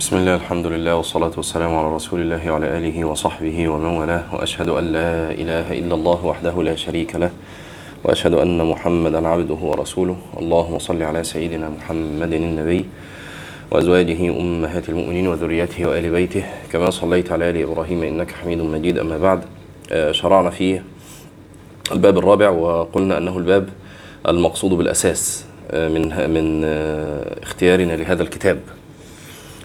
بسم الله الحمد لله والصلاة والسلام على رسول الله وعلى آله وصحبه ومن والاه وأشهد أن لا إله إلا الله وحده لا شريك له وأشهد أن محمدا عبده ورسوله. اللهم صل على سيدنا محمد النبي وأزواجه أمهات المؤمنين وذريته وآل بيته. كما صليت على آل إبراهيم إنك حميد مجيد. أما بعد آه، شرعنا في الباب الرابع وقلنا أنه الباب المقصود بالأساس آه، من من آه، اختيارنا لهذا الكتاب.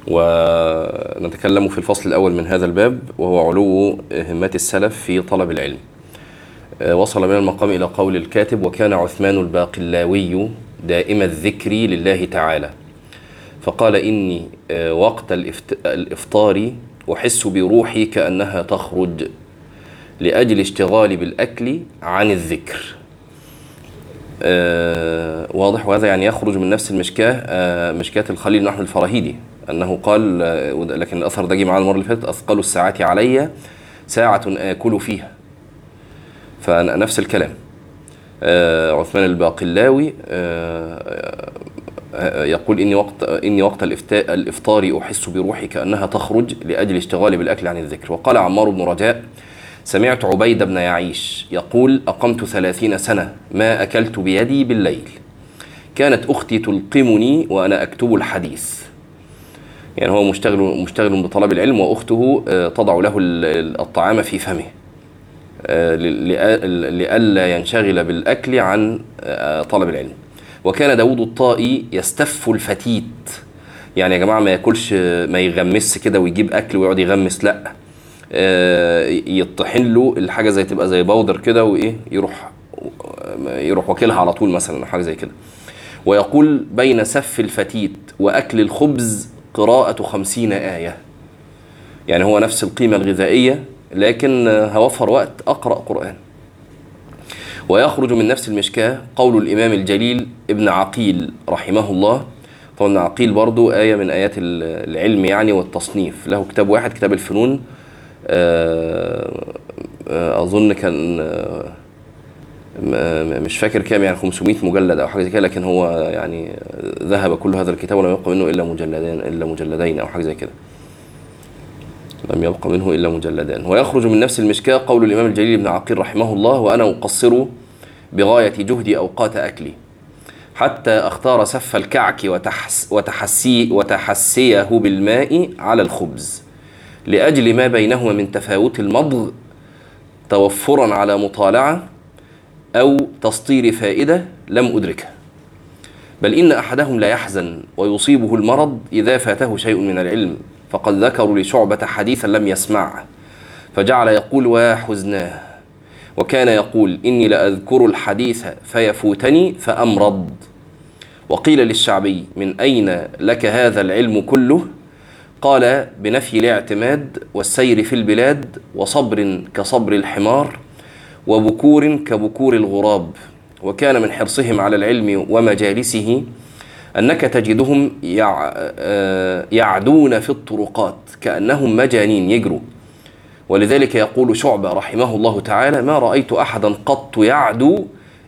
ونتكلم في الفصل الأول من هذا الباب وهو علو همات السلف في طلب العلم. آه، وصل من المقام إلى قول الكاتب وكان عثمان الباقلاوي دائم الذكر لله تعالى فقال إني آه، وقت الإفطار أحس بروحي كأنها تخرج لأجل اشتغالي بالأكل عن الذكر آه، واضح وهذا يعني يخرج من نفس المشكاة آه، مشكاة الخليل أحمد الفراهيدي. أنه قال لكن الأثر ده جه معانا المرة اللي فاتت أثقل الساعات علي ساعة آكل فيها. فنفس الكلام. آه، عثمان الباقلاوي آه، يقول إني وقت إني وقت الإفطار أحس بروحي كأنها تخرج لأجل اشتغالي بالأكل عن الذكر. وقال عمار بن رجاء سمعت عبيد بن يعيش يقول أقمت ثلاثين سنة ما أكلت بيدي بالليل. كانت أختي تلقمني وأنا أكتب الحديث. يعني هو مشتغل مشتغل بطلب العلم وأخته آه، تضع له ال- الطعام في فمه آه، لئلا ينشغل بالأكل عن آه، طلب العلم. وكان داود الطائي يستف الفتيت. يعني يا جماعة ما ياكلش ما يغمس كده ويجيب أكل ويقعد يغمس آه، يطحن له الحاجة زي تبقى زي بودر كده وإيه يروح يروح واكلها على طول مثلا أو حاجة زي كده. ويقول بين سف الفتيت وأكل الخبز قراءة خمسين آية. يعني هو نفس القيمة الغذائية لكن هوفر وقت أقرأ قرآن. ويخرج من نفس المشكاة قول الإمام الجليل ابن عقيل رحمه الله. طبعا عقيل برضو آية من آيات ال- العلم يعني والتصنيف. له كتاب واحد كتاب الفنون. آه، آه، أظن كان مش فاكر كام يعني 500 مجلد أو حاجة زي كده لكن هو يعني ذهب كل هذا الكتاب ولم يبق منه إلا مجلدين إلا مجلدين أو حاجة زي كده. لم يبق منه إلا مجلدان ويخرج من نفس المشكاة قول الإمام الجليل بن عقيل رحمه الله وأنا أقصر بغاية جهدي أوقات أكلي حتى أختار سف الكعك وتحس وتحسي وتحسيه بالماء على الخبز لأجل ما بينهما من تفاوت المضغ توفرا على مطالعة أو تسطير فائدة لم أدركها بل إن أحدهم لا يحزن ويصيبه المرض إذا فاته شيء من العلم فقد ذكروا لشعبة حديثا لم يسمعه فجعل يقول وحزناه وكان يقول إني لأذكر الحديث فيفوتني فأمرض وقيل للشعبي من أين لك هذا العلم كله؟ قال بنفي الاعتماد والسير في البلاد وصبر كصبر الحمار وبكور كبكور الغراب. وكان من حرصهم على العلم ومجالسه أنك تجدهم. آه، يعدون في الطرقات كأنهم مجانين يجروا. ولذلك يقول شعبة رحمه الله تعالى ما رأيت أحدا قط يعدو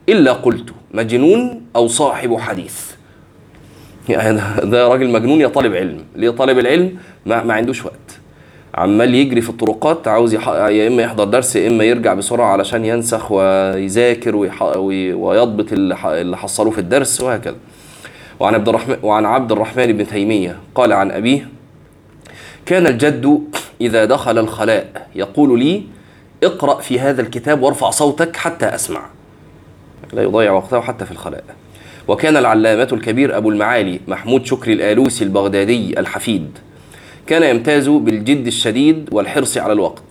إلا قلت مجنون أو صاحب حديث. يعني ده راجل مجنون يا طالب علم. ليه طالب العلم؟ ما, ما عندوش وقت. عمال يجري في الطرقات عاوز يح... يا إما يحضر درس يا إما يرجع بسرعة علشان ينسخ ويذاكر ويح... وي... ويضبط اللي, ح... اللي حصلوه في الدرس وهكذا. وعن عبد الرحمن وعن عبد الرحمن بن تيمية قال عن أبيه كان الجد إذا دخل الخلاء يقول لي اقرأ في هذا الكتاب وارفع صوتك حتى أسمع. لا يضيع وقته حتى في الخلاء. وكان العلامة الكبير أبو المعالي محمود شكري الآلوسي البغدادي الحفيد. كان يمتاز بالجد الشديد والحرص على الوقت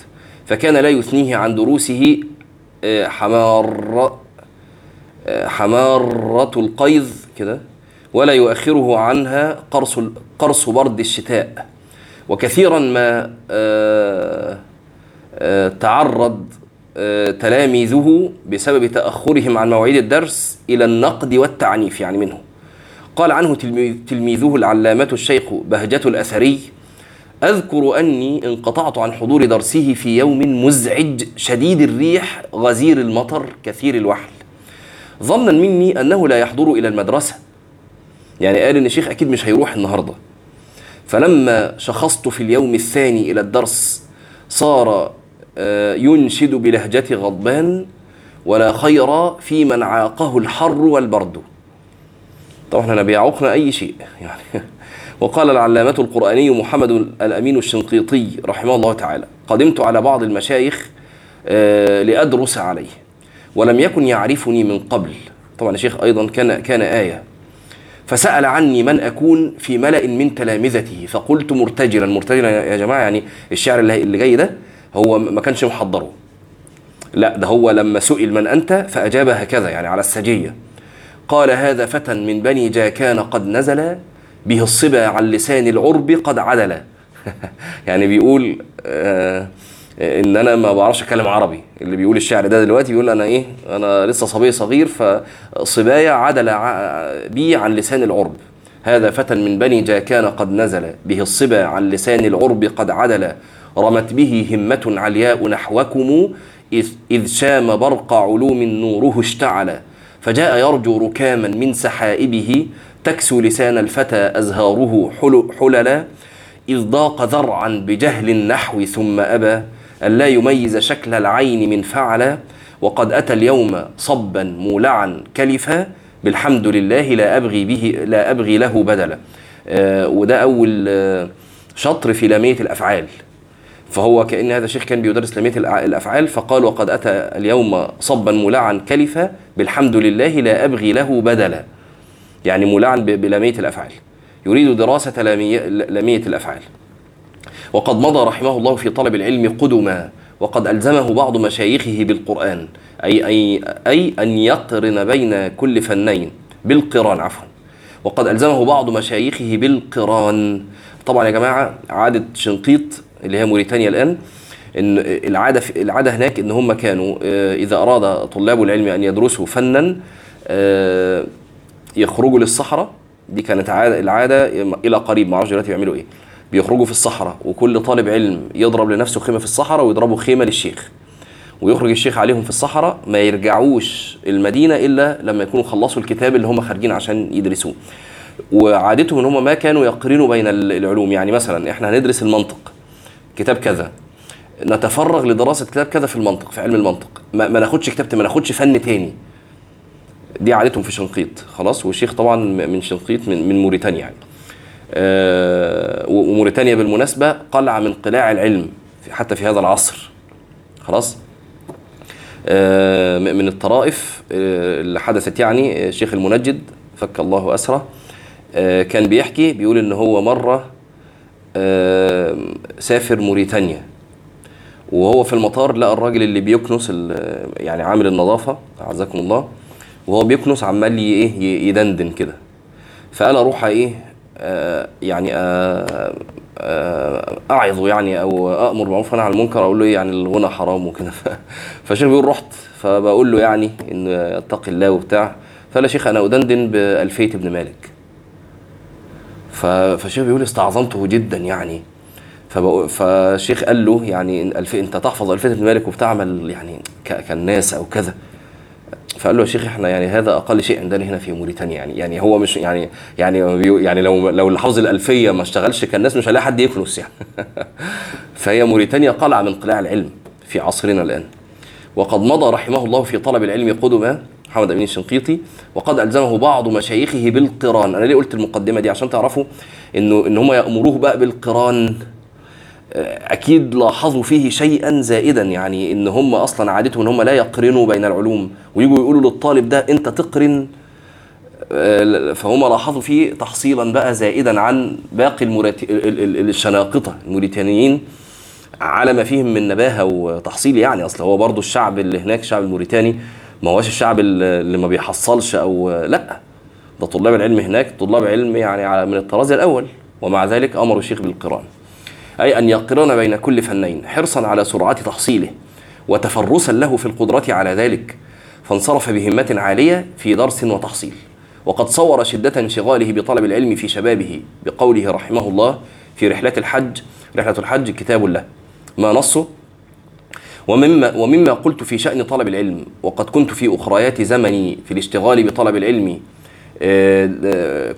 فكان لا يثنيه عن دروسه آه، حمار آه، حمارة القيظ كده ولا يؤخره عنها قرص قرص برد الشتاء. وكثيرا ما آه، تعرض تلاميذه بسبب تأخرهم عن مواعيد الدرس إلى النقد والتعنيف يعني منه. قال عنه تلمي- تلميذه العلامة الشيخ بهجة الأثري أذكر أني انقطعت عن حضور درسه في يوم مزعج شديد الريح غزير المطر كثير الوحل. ظنا مني أنه لا يحضر إلى المدرسة. يعني قال إن الشيخ أكيد مش هيروح النهاردة. فلما شخصت في اليوم الثاني إلى الدرس صار آه، ينشد بلهجة غضبان ولا خير في من عاقه الحر والبرد. طبعا إحنا بيعوقنا أي شيء يعني. وقال العلامة القرآني محمد الأمين الشنقيطي رحمه الله تعالى قدمت على بعض المشايخ آه، لأدرس عليه ولم يكن يعرفني من قبل طبعا الشيخ أيضا كان كان آية فسأل عني من أكون في ملأ من تلامذته فقلت مرتجلا مرتجلا يا جماعة يعني الشعر اللي اللي جاي ده هو ما كانش محضره. لا ده هو لما سئل من أنت فأجاب هكذا يعني على السجية قال هذا فتى من بني جاكان قد نزل به الصبا عن لسان العرب قد عدل. يعني بيقول آه إن أنا ما بعرفش أتكلم عربي. اللي بيقول الشعر ده دلوقتي بيقول أنا إيه؟ أنا لسه صبي صغير فصبايا عدل بي عن لسان العرب. هذا فتى من بني جاكان قد نزل. به الصبا عن لسان العرب قد عدل. رمت به همة علياء نحوكم إذ شام برق علوم نوره اشتعل. فجاء يرجو ركاما من سحائبه تكسو لسان الفتى أزهاره حل- حللا إذ ضاق ذرعا بجهل النحو ثم أبى ألا يميز شكل العين من فعل وقد أتى اليوم صبا مولعا كلفا بالحمد لله لا أبغي به لا أبغي له بدلا. آه وده أول آه شطر في لامية الأفعال. فهو كأن هذا الشيخ كان بيدرس لامية الأفعال فقال وقد أتى اليوم صبا مولعا كلفا بالحمد لله لا أبغي له بدلا. يعني مولعا بلامية الأفعال. يريد دراسة لامية- لامية الأفعال. وقد مضى رحمه الله في طلب العلم قدما وقد ألزمه بعض مشايخه بالقرآن أي, أي, أي أن يقرن بين كل فنين. بالقران عفوا. وقد ألزمه بعض مشايخه بالقران. طبعا يا جماعة عادة شنقيط اللي هي موريتانيا الآن إن العادة في العادة هناك إن هم كانوا آه، إذا أراد طلاب العلم أن يدرسوا فنا آه، يخرجوا للصحراء دي كانت عادة العادة إلى قريب ما أعرفش دلوقتي بيعملوا إيه. بيخرجوا في الصحراء وكل طالب علم يضرب لنفسه خيمة في الصحراء ويضربوا خيمة للشيخ. ويخرج الشيخ عليهم في الصحراء ما يرجعوش المدينة إلا لما يكونوا خلصوا الكتاب اللي هم خارجين عشان يدرسوه. وعادتهم إن هم ما كانوا يقرنوا بين ال- العلوم. يعني مثلا إحنا هندرس المنطق كتاب كذا. نتفرغ لدراسة كتاب كذا في المنطق في علم المنطق. ما, ما ناخدش كتاب ما ناخدش فن تاني. دي عادتهم في شنقيط خلاص؟ والشيخ طبعا من شنقيط من من موريتانيا يعني. آه، وموريتانيا بالمناسبة قلعة من قلاع العلم حتى في هذا العصر. خلاص؟ آه، من الطرائف آه، اللي حدثت يعني آه، الشيخ المنجد فك الله أسره آه، كان بيحكي بيقول إن هو مرة آه، سافر موريتانيا. وهو في المطار لقى الراجل اللي بيكنس يعني عامل النظافة أعزكم الله. وهو بيكنس عمال إيه يدندن كده. فقال أروح إيه آه يعني آه آه أعظه يعني أو أمر بالمعروف وأنا عن المنكر أقول له إيه يعني الغنى حرام وكده. فالشيخ بيقول رحت فبقول له يعني إن اتقي الله وبتاع. فقال يا شيخ أنا أدندن بألفية ابن مالك. فالشيخ بيقول استعظمته جدا يعني. فالشيخ قال له يعني أنت تحفظ ألفية ابن مالك وبتعمل يعني كالناس أو كذا. فقال له يا شيخ إحنا يعني هذا أقل شيء عندنا هنا في موريتانيا يعني يعني هو مش يعني يعني يعني لو لو اللي حافظ الألفية ما اشتغلش كالناس مش هيلاقي حد يكنس يعني. فهي موريتانيا قلعة من قلاع العلم في عصرنا الآن. وقد مضى رحمه الله في طلب العلم قدما محمد أمين الشنقيطي وقد ألزمه بعض مشايخه بالقران. أنا ليه قلت المقدمة دي؟ عشان تعرفوا إنه إن هم يأمروه بقى بالقران. أكيد لاحظوا فيه شيئا زائدا يعني إن هم أصلا عادتهم إن هم لا يقرنوا بين العلوم. ويجوا يقولوا للطالب ده أنت تقرن آه، فهم لاحظوا فيه تحصيلا بقى زائدا عن باقي المرات... ال- ال- ال- الشناقطة. الموريتانيين على ما فيهم من نباهة وتحصيل يعني. أصل هو برضو الشعب اللي هناك الشعب الموريتاني ما هوش الشعب اللي ما بيحصلش أو لأ. ده طلاب العلم هناك طلاب علم يعني من الطراز الأول. ومع ذلك أمروا الشيخ بالقران. أي أن يقرن بين كل فنين حرصا على سرعة تحصيله وتفرسا له في القدرة على ذلك فانصرف بهمة عالية في درس وتحصيل. وقد صور شدة انشغاله بطلب العلم في شبابه بقوله رحمه الله في رحلة الحج رحلة الحج كتاب له ما نصه ومما ومما قلت في شأن طلب العلم وقد كنت في أخريات زمني في الاشتغال بطلب العلم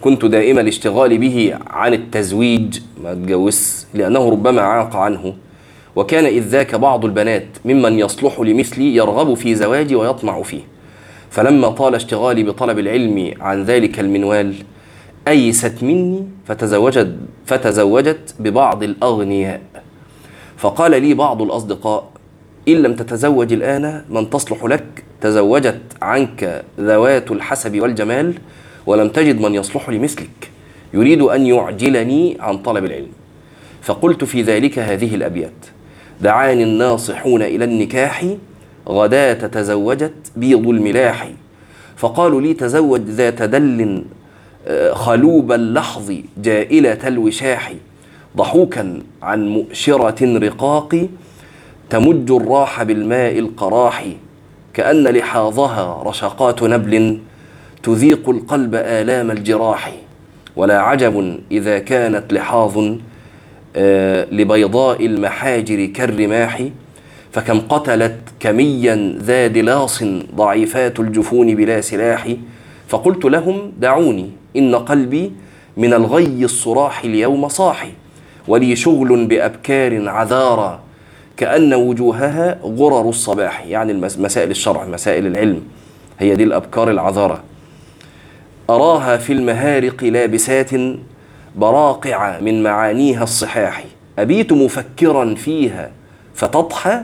كنت دائما الاشتغال به عن التزويج ما اتجوز لأنه ربما عاق عنه. وكان إذ ذاك بعض البنات ممن يصلح لمثلي يرغب في زواجي ويطمع فيه. فلما طال اشتغالي بطلب العلم عن ذلك المنوال أيست مني فتزوجت فتزوجت ببعض الأغنياء. فقال لي بعض الأصدقاء إن لم تتزوج الآن من تصلح لك؟ تزوجت عنك ذوات الحسب والجمال ولم تجد من يصلح لمثلك. يريد أن يعجلني عن طلب العلم. فقلت في ذلك هذه الأبيات. دعاني الناصحون إلى النكاح غداة تزوجت بيض الملاح. فقالوا لي تزوج ذات دل آه، خلوب اللحظ جائلة الوشاح. ضحوكا عن مؤشرة رقاق تمج الراح بالماء القراح. كأن لحاظها رشقات نبل. تذيق القلب آلام الجراح ولا عجب إذا كانت لحاظ آه، لبيضاء المحاجر كالرماح فكم قتلت كميا ذا دلاص ضعيفات الجفون بلا سلاح فقلت لهم دعوني إن قلبي من الغي الصراح اليوم صاحي ولي شغل بأبكار عذارى كأن وجوهها غرر الصباح. يعني مسائل الشرع مسائل العلم هي دي الأبكار العذارى أراها في المهارق لابسات براقع من معانيها الصحاح. أبيت مفكرا فيها فتضحى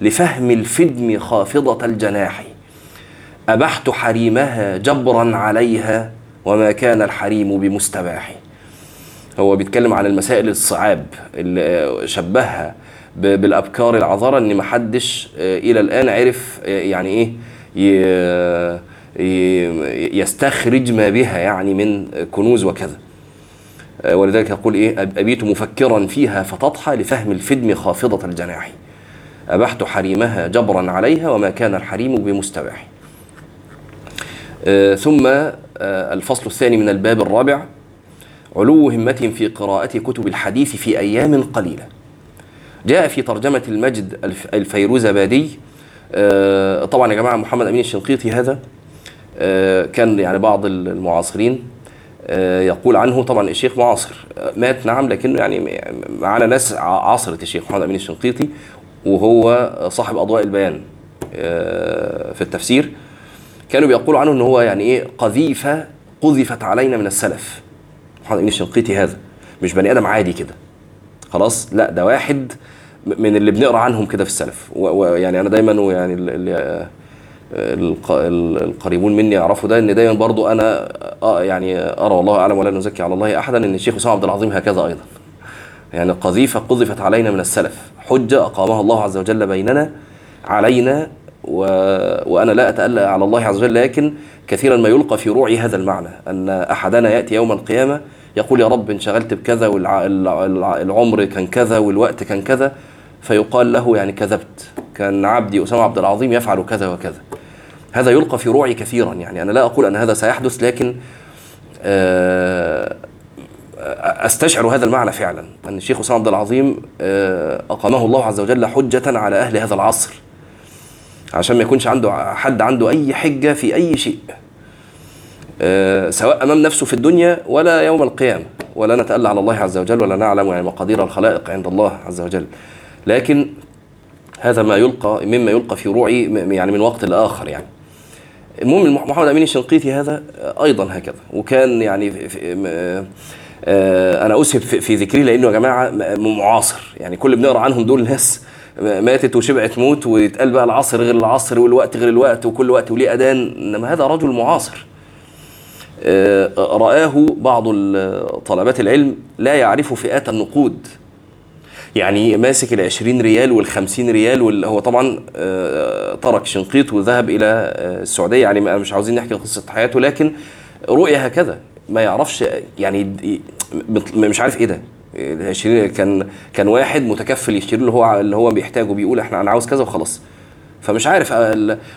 لفهم الفدم خافضة الجناح. أبحت حريمها جبرا عليها وما كان الحريم بمستباح. هو بيتكلم عن المسائل الصعاب اللي شبهها بالأبكار العذاره إن محدش آه، إلى الآن عرف آه، يعني إيه يستخرج ما بها يعني من كنوز وكذا. آه، ولذلك يقول إيه أبيت مفكرا فيها فتضحى لفهم الفدم خافضة الجناح. أبحت حريمها جبرا عليها وما كان الحريم بمستباح. ثم الفصل الثاني من الباب الرابع. علو همتهم في قراءة كتب الحديث في أيام قليلة. جاء في ترجمة المجد الفيروزبادي آه، طبعا يا جماعة محمد أمين الشنقيطي هذا آه، كان يعني بعض المعاصرين آه، يقول عنه. طبعا الشيخ معاصر مات نعم لكنه يعني معنا ناس عاصرت الشيخ محمد أمين الشنقيطي وهو صاحب أضواء البيان في التفسير. كانوا بيقولوا عنه إن هو يعني إيه قذيفة قذفت علينا من السلف. محمد أمين الشنقيطي هذا مش بني آدم عادي كده. خلاص؟ لا ده واحد من اللي بنقرأ عنهم كده في السلف. ويعني أنا دايما ويعني اللي القريبون مني يعرفوا ده إن دايما برضو أنا آه يعني أرى والله أعلم ولا نزكي على الله احدا إن الشيخ اسامه عبد العظيم هكذا أيضا. يعني قذيفة قذفت علينا من السلف. حجة أقامها الله عز وجل بيننا علينا و... وأنا لا اتألى على الله عز وجل لكن كثيرا ما يلقى في روعي هذا المعنى أن احدنا يأتي يوم القيامة يقول يا رب انشغلت بكذا والعمر كان كذا والوقت كان كذا فيقال له يعني كذبت. كان عبدي أسامة عبد العظيم يفعل كذا وكذا. هذا يلقى في روعي كثيرا. يعني أنا لا أقول أن هذا سيحدث لكن آه، أستشعر هذا المعنى فعلا. أن الشيخ اسامه عبد العظيم آه، أقامه الله عز وجل حجة على أهل هذا العصر عشان ما يكونش عنده حد عنده أي حجة في أي شيء آه، سواء أمام نفسه في الدنيا ولا يوم القيامة. ولا نتألى على الله عز وجل ولا نعلم يعني مقادير الخلائق عند الله عز وجل. لكن هذا ما يلقى مما يلقى في روعي يعني من وقت لآخر يعني. المهم محمد أمين الشنقيطي هذا أيضا هكذا. وكان يعني آه، أنا اسهب في ذكري لأنه يا جماعة معاصر. يعني كل بنقرأ عنهم دول ناس ماتت وشبعت موت ويتقال بقى العصر غير العصر والوقت غير الوقت وكل وقت وليه أذان. إنما هذا رجل معاصر. آه، رآه بعض طلبات العلم لا يعرف فئات النقود. يعني ماسك العشرين ريال والخمسين ريال واللي هو طبعا آه، ترك شنقيط وذهب إلى آه، السعودية. يعني مش عاوزين نحكي قصة حياته لكن رؤية هكذا. ما يعرفش يعني مش عارف إيه ده. كان كان واحد متكفل يشتري اللي هو اللي هو بيحتاجه بيقول إحنا أنا عاوز كذا وخلاص. فمش عارف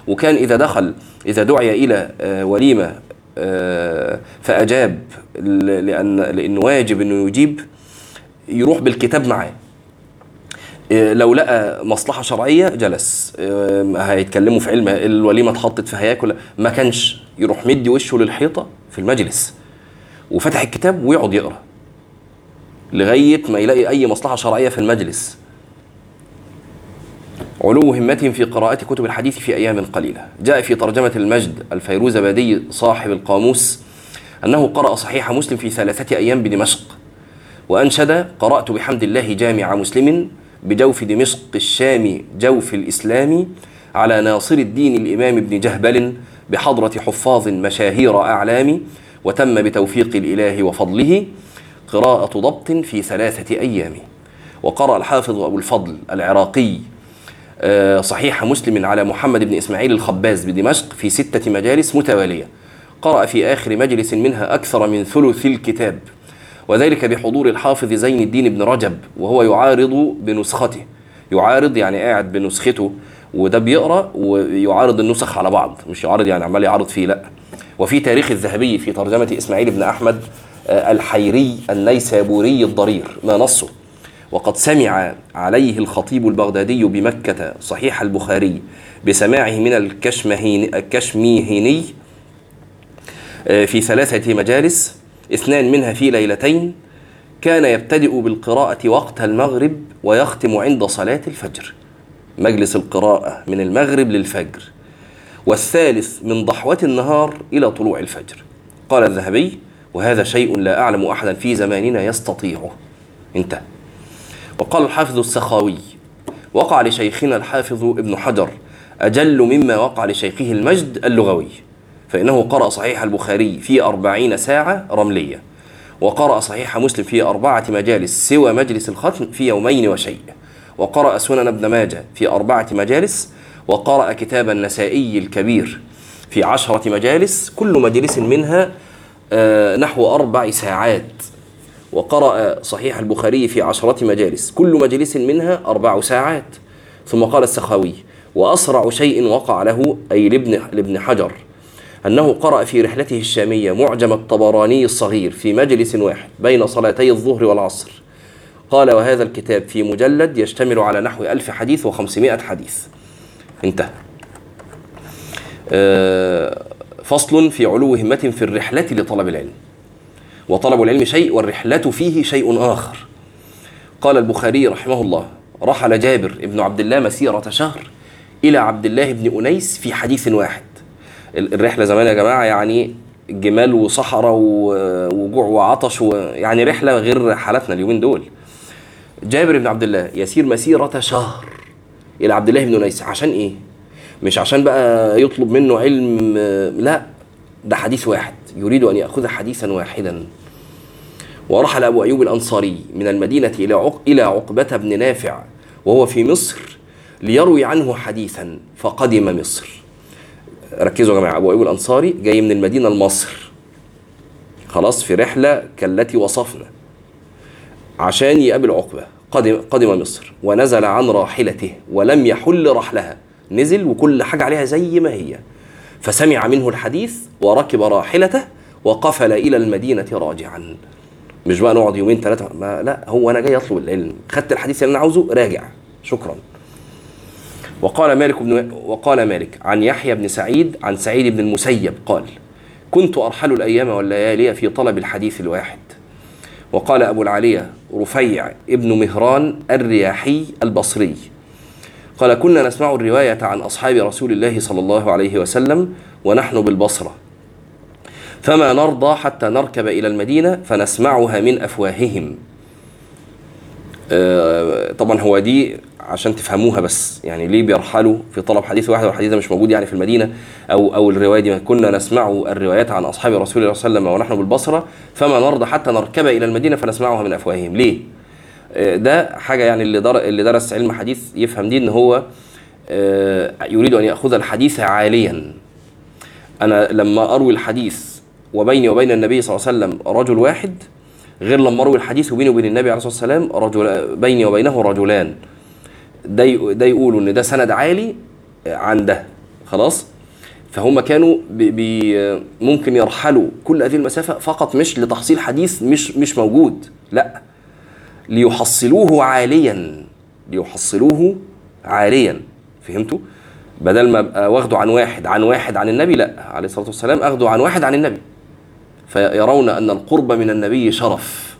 وكان إذا دخل إذا دعي إلى وليمة آه، فأجاب لأن لأنه واجب إنه يجيب يروح بالكتاب معاه. آه، لو لقى مصلحة شرعية جلس. آه، هيتكلموا في علم الوليمة اتحطت في هياكل. ما كانش يروح مدي وشه للحيطة في المجلس. وفتح الكتاب ويقعد يقرأ. لغاية ما يلاقي أي مصلحة شرعية في المجلس. علو همتهم في قراءة كتب الحديث في أيام قليلة. جاء في ترجمة المجد الفيروزبادي صاحب القاموس أنه قرأ صحيح مسلم في ثلاثة أيام بدمشق. وأنشد قرأت بحمد الله جامع مسلم بجوف دمشق الشام جوف الإسلام على ناصر الدين الإمام ابن جهبل بحضرة حفاظ مشاهير أعلام وتم بتوفيق الإله وفضله قراءة ضبط في ثلاثة أيام. وقرأ الحافظ أبو الفضل العراقي آه، صحيح مسلم على محمد بن إسماعيل الخباز بدمشق في ستة مجالس متوالية. قرأ في آخر مجلس منها أكثر من ثلث الكتاب. وذلك بحضور الحافظ زين الدين بن رجب وهو يعارض بنسخته. يعارض يعني قاعد بنسخته وده بيقرأ ويعارض النسخ على بعض مش يعارض يعني عمال يعارض فيه لأ. وفي تاريخ الذهبي في ترجمة إسماعيل بن أحمد آه، الحيري النيسابوري الضرير ما نصه. وقد سمع عليه الخطيب البغدادي بمكة صحيح البخاري بسماعه من الكشمهين الكشميهيني آه، في ثلاثة مجالس. اثنان منها في ليلتين كان يبتدئ بالقراءة وقت المغرب ويختم عند صلاة الفجر مجلس القراءة من المغرب للفجر والثالث من ضحوة النهار إلى طلوع الفجر. قال الذهبي وهذا شيء لا أعلم أحدا في زماننا يستطيعه. انتهى. وقال الحافظ السخاوي وقع لشيخنا الحافظ ابن حجر أجل مما وقع لشيخه المجد اللغوي. فإنه قرأ صحيح البخاري في أربعين ساعة رملية وقرأ صحيح مسلم في أربعة مجالس سوى مجلس الختم في يومين وشيء وقرأ سنن ابن ماجه في أربعة مجالس وقرأ كتاب النسائي الكبير في عشرة مجالس كل مجلس منها آه، نحو أربع ساعات وقرأ صحيح البخاري في عشرة مجالس كل مجلس منها أربع ساعات. ثم قال السخاوي وأسرع شيء وقع له أي لابن, لابن حجر أنه قرأ في رحلته الشامية معجم الطبراني الصغير في مجلس واحد بين صلاتي الظهر والعصر. قال وهذا الكتاب في مجلد يشتمل على نحو ألف حديث وخمسمائة حديث. انتهى. آه، فصل في علو همة في الرحلة لطلب العلم. وطلب العلم شيء والرحلة فيه شيء آخر. قال البخاري رحمه الله رحل جابر بن عبد الله مسيرة شهر إلى عبد الله بن أنيس في حديث واحد. الرحلة زمان يا جماعة يعني جمال وصحراء وجوع وعطش يعني رحلة غير حالتنا اليومين دول. جابر بن عبد الله يسير مسيرة شهر إلى عبد الله بن أنيس. عشان إيه؟ مش عشان بقى يطلب منه علم لا ده حديث واحد. يريد أن يأخذ حديثا واحدا. ورحل أبو أيوب الأنصاري من المدينة إلى عق... إلى عقبة بن نافع وهو في مصر ليروي عنه حديثا فقدم مصر. ركزوا يا جماعة. أبو أيوب الأنصاري جاي من المدينة لمصر خلاص في رحلة كالتي وصفنا. عشان يقابل عقبة. قدم, قدم مصر. ونزل عن راحلته ولم يحل رحلها. نزل وكل حاجة عليها زي ما هي. فسمع منه الحديث وركب راحلته وقفل إلى المدينة راجعا. مش بقى نقعد يومين ثلاثة ما لا هو أنا جاي أطلب العلم. خدت الحديث اللي أنا عاوزه راجع. شكرا. وقال مالك بن وقال مالك عن يحيى بن سعيد عن سعيد بن المسيب قال كنت أرحل الأيام والليالي في طلب الحديث الواحد. وقال أبو العالية رفيع ابن مهران الرياحي البصري. قال كنا نسمع الرواية عن أصحاب رسول الله صلى الله عليه وسلم ونحن بالبصرة. فما نرضى حتى نركب إلى المدينة فنسمعها من أفواههم. آه، طبعا هو دي عشان تفهموها بس. يعني ليه بيرحلوا في طلب حديث واحد والحديث ده مش موجود يعني في المدينة؟ أو أو الرواية دي كنا نسمع الروايات عن أصحاب رسول الله صلى الله عليه وسلم ونحن بالبصرة فما نرضى حتى نركب إلى المدينة فنسمعها من أفواههم. ليه؟ ده حاجة يعني اللي در اللي درس علم حديث يفهم دي إن هو آه، يريد أن يأخذ الحديث عاليا. أنا لما أروي الحديث وبيني وبين النبي صلى الله عليه وسلم رجل واحد غير لما أروي الحديث وبيني وبين النبي عليه الصلاة والسلام رجل بيني وبينه رجلان. ده ده يقولوا إن ده سند عالي عن ده. خلاص؟ فهم كانوا بي بي ممكن يرحلوا كل هذه المسافة فقط مش لتحصيل حديث مش مش موجود. لا. ليحصلوه عاليا. ليحصلوه عاليا. فهمتوا؟ بدل ما ابقى واخده عن واحد عن واحد عن النبي لا. عليه الصلاة والسلام اخده عن واحد عن النبي. فيرون أن القرب من النبي شرف.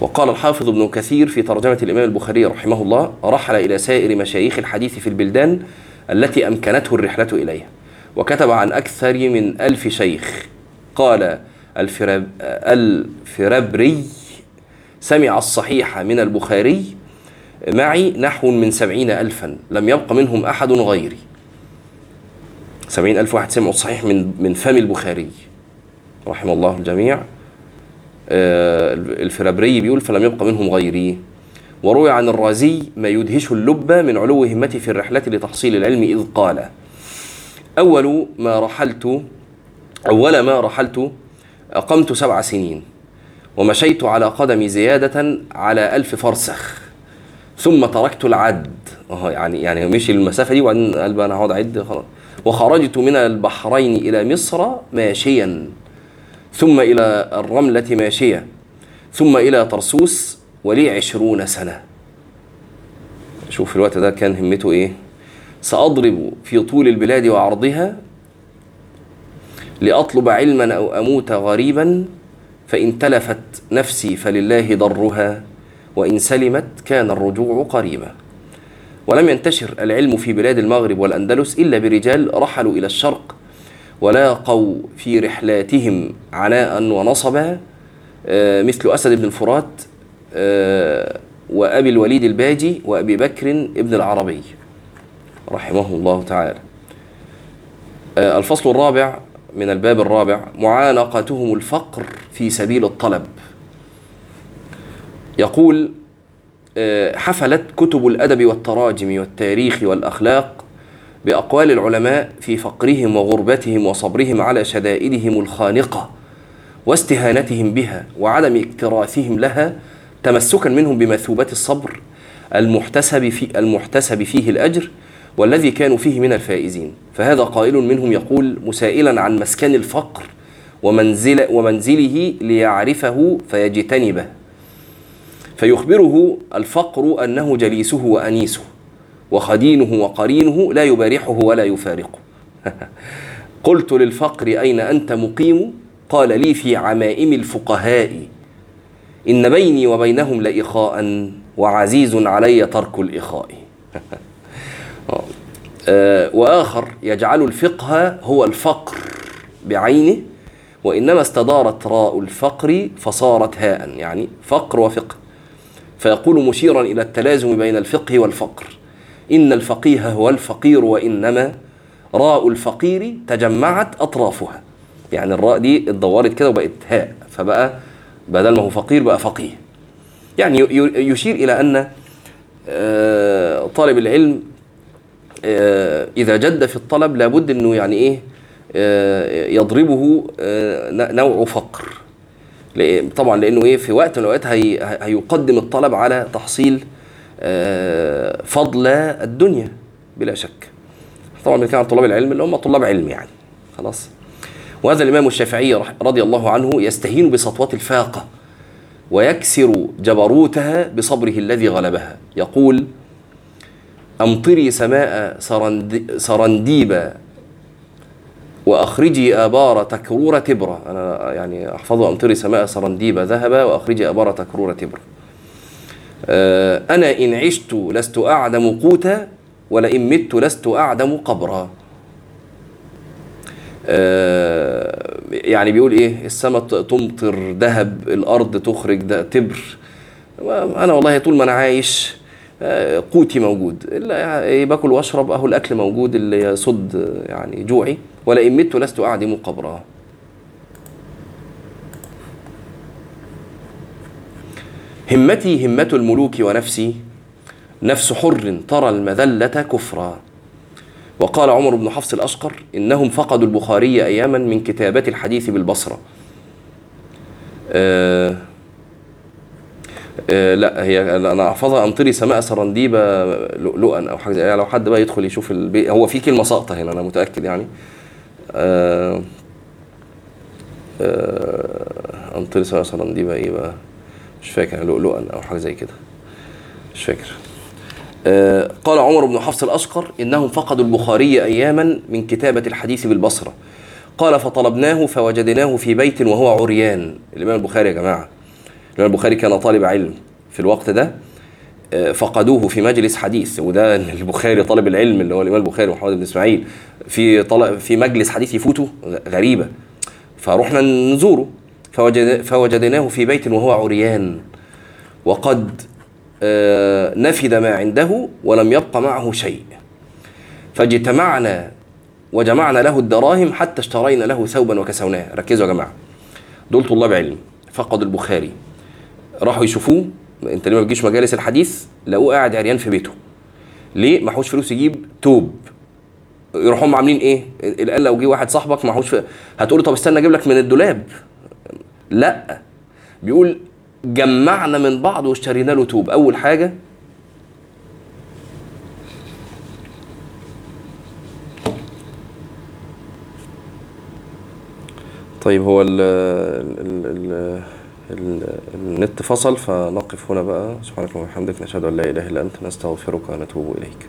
وقال الحافظ ابن كثير في ترجمة الإمام البخاري رحمه الله رحل إلى سائر مشايخ الحديث في البلدان التي أمكنته الرحلة إليها وكتب عن أكثر من ألف شيخ. قال الفراب الفرابري سمع الصحيح من البخاري معي نحو من سبعين ألفا لم يبق منهم أحد غيري. سبعين ألف واحد سمعوا الصحيح من من فم البخاري. رحم الله الجميع. الفرابري بيقول فلم يبق منهم غيري. وروي عن الرازي ما يدهش اللب من علو همتي في الرحلة لتحصيل العلم إذ قال أول ما رحلت أول ما رحلت أقمت سبع سنين ومشيت على قدمي زيادة على ألف فرسخ ثم تركت العد. آه يعني يعني مشي المسافة دي وبعدين قال بقى أنا هقعد أعد خلاص. وخرجت من البحرين إلى مصر ماشيا. ثم إلى الرملة ماشية ثم إلى طرسوس ولي عشرون سنة. شوف الوقت ده كان همته إيه؟ سأضرب في طول البلاد وعرضها لأطلب علما أو أموت غريبا فإن تلفت نفسي فلله ضرها وإن سلمت كان الرجوع قريبا. ولم ينتشر العلم في بلاد المغرب والأندلس إلا برجال رحلوا إلى الشرق ولاقوا في رحلاتهم عناء ونصبا آه، مثل أسد بن الفرات آه، وأبي الوليد الباجي وأبي بكر ابن العربي رحمه الله تعالى. آه، الفصل الرابع من الباب الرابع معانقتهم الفقر في سبيل الطلب. يقول حفلت كتب الأدب والتراجم والتاريخ والأخلاق بأقوال العلماء في فقرهم وغربتهم وصبرهم على شدائدهم الخانقة واستهانتهم بها وعدم اكتراثهم لها تمسكا منهم بمثوبة الصبر المحتسب في المحتسب فيه الأجر والذي كانوا فيه من الفائزين. فهذا قائل منهم يقول مسائلا عن مسكن الفقر ومنزل ومنزله ليعرفه فيجتنبه. فيخبره الفقر أنه جليسه وأنيسه. وخدينه وقرينه لا يبارحه ولا يفارقه. قلت للفقر أين أنت مقيم؟ قال لي في عمائم الفقهاء. إن بيني وبينهم لإخاء وعزيز علي ترك الإخاء. آه، وآخر يجعل الفقه هو الفقر بعينه وإنما استدارت راء الفقر فصارت هاء يعني فقر وفقه. فيقول مشيرا إلى التلازم بين الفقه والفقر. إن الفقيه هو الفقير وإنما راء الفقير تجمعت أطرافها. يعني الراء دي اتدورت كده وبقت هاء فبقى بدل ما هو فقير بقى فقيه. يعني يشير إلى أن آه، طالب العلم آه، إذا جد في الطلب لابد إنه يعني إيه آه، يضربه نوع فقر. طبعا لأنه إيه في وقت من هي- هيقدم الطلب على تحصيل فضل الدنيا بلا شك. طبعا بنتكلم عن طلاب العلم اللي هم طلاب علم يعني خلاص. وهذا الإمام الشافعي رضي الله عنه يستهين بسطوات الفاقة ويكسر جبروتها بصبره الذي غلبها. يقول أمطري سماء سرند سرنديبا وأخرجي آبار تكرور تبرة. أنا يعني أحفظه أمطري سماء سرنديبا ذهبا وأخرجي آبار تكرور تبرة. آه، أنا إن عشت لست أعدم قوتا ولئن مت لست أعدم قبرا. آه، يعني بيقول إيه؟ السماء تمطر ذهب الأرض تخرج ده تبر. أنا والله طول ما أنا عايش آه، قوتي موجود. إلا يعني باكل واشرب أهو الأكل موجود اللي يصد آه، يعني جوعي. ولئن مت لست أعدم قبرا. همتي همة الملوك ونفسي نفس حر ترى المذلة كفرا. وقال عمر بن حفص الأشقر إنهم فقدوا البخاري أياما من كتابة الحديث بالبصرة. آه آه لا هي أنا أحفظها. امطري سماء سرنديبة لؤلؤا أو حاجة يعني لو حد بقى يدخل يشوف البي... هو في كلمة ساقطة هنا أنا متأكد يعني. آه آه امطري سماء سرنديبة إيه بقى؟ مش فاكر لؤلؤا أو حاجة زي كده. مش فاكر. آه، قال عمر بن حفص الأشقر إنهم فقدوا البخاري أياما من كتابة الحديث بالبصرة. قال فطلبناه فوجدناه في بيت وهو عريان. الإمام البخاري يا جماعة الإمام البخاري كان طالب علم في الوقت ده آه، فقدوه في مجلس حديث. وده البخاري طالب العلم اللي هو الإمام البخاري محمد بن إسماعيل في طلب في مجلس حديث يفوته غ- غريبة. فرحنا نزوره. فوجد فوجدناه في بيت وهو عريان. وقد آه، نفد ما عنده ولم يبق معه شيء. فاجتمعنا وجمعنا له الدراهم حتى اشترينا له ثوبا وكسوناه. ركزوا يا جماعة. دول طلاب علم. فقدوا البخاري. راحوا يشوفوه. انت ليه ما بتجيش مجالس الحديث؟ لقوه قاعد عريان في بيته. ليه؟ معهوش فلوس يجيب توب. يروحوا هم عاملين إيه؟ الآن لو جه واحد صاحبك معهوش ف... هتقول له طب استنى أجيب لك من الدولاب. لا. بيقول جمعنا من بعض واشترينا له توب. أول حاجة طيب هو ال ال ال ال النت فصل فنقف هنا بقى. سبحانك اللهم وبحمدك نشهد أن لا إله إلا أنت نستغفرك ونتوب إليك.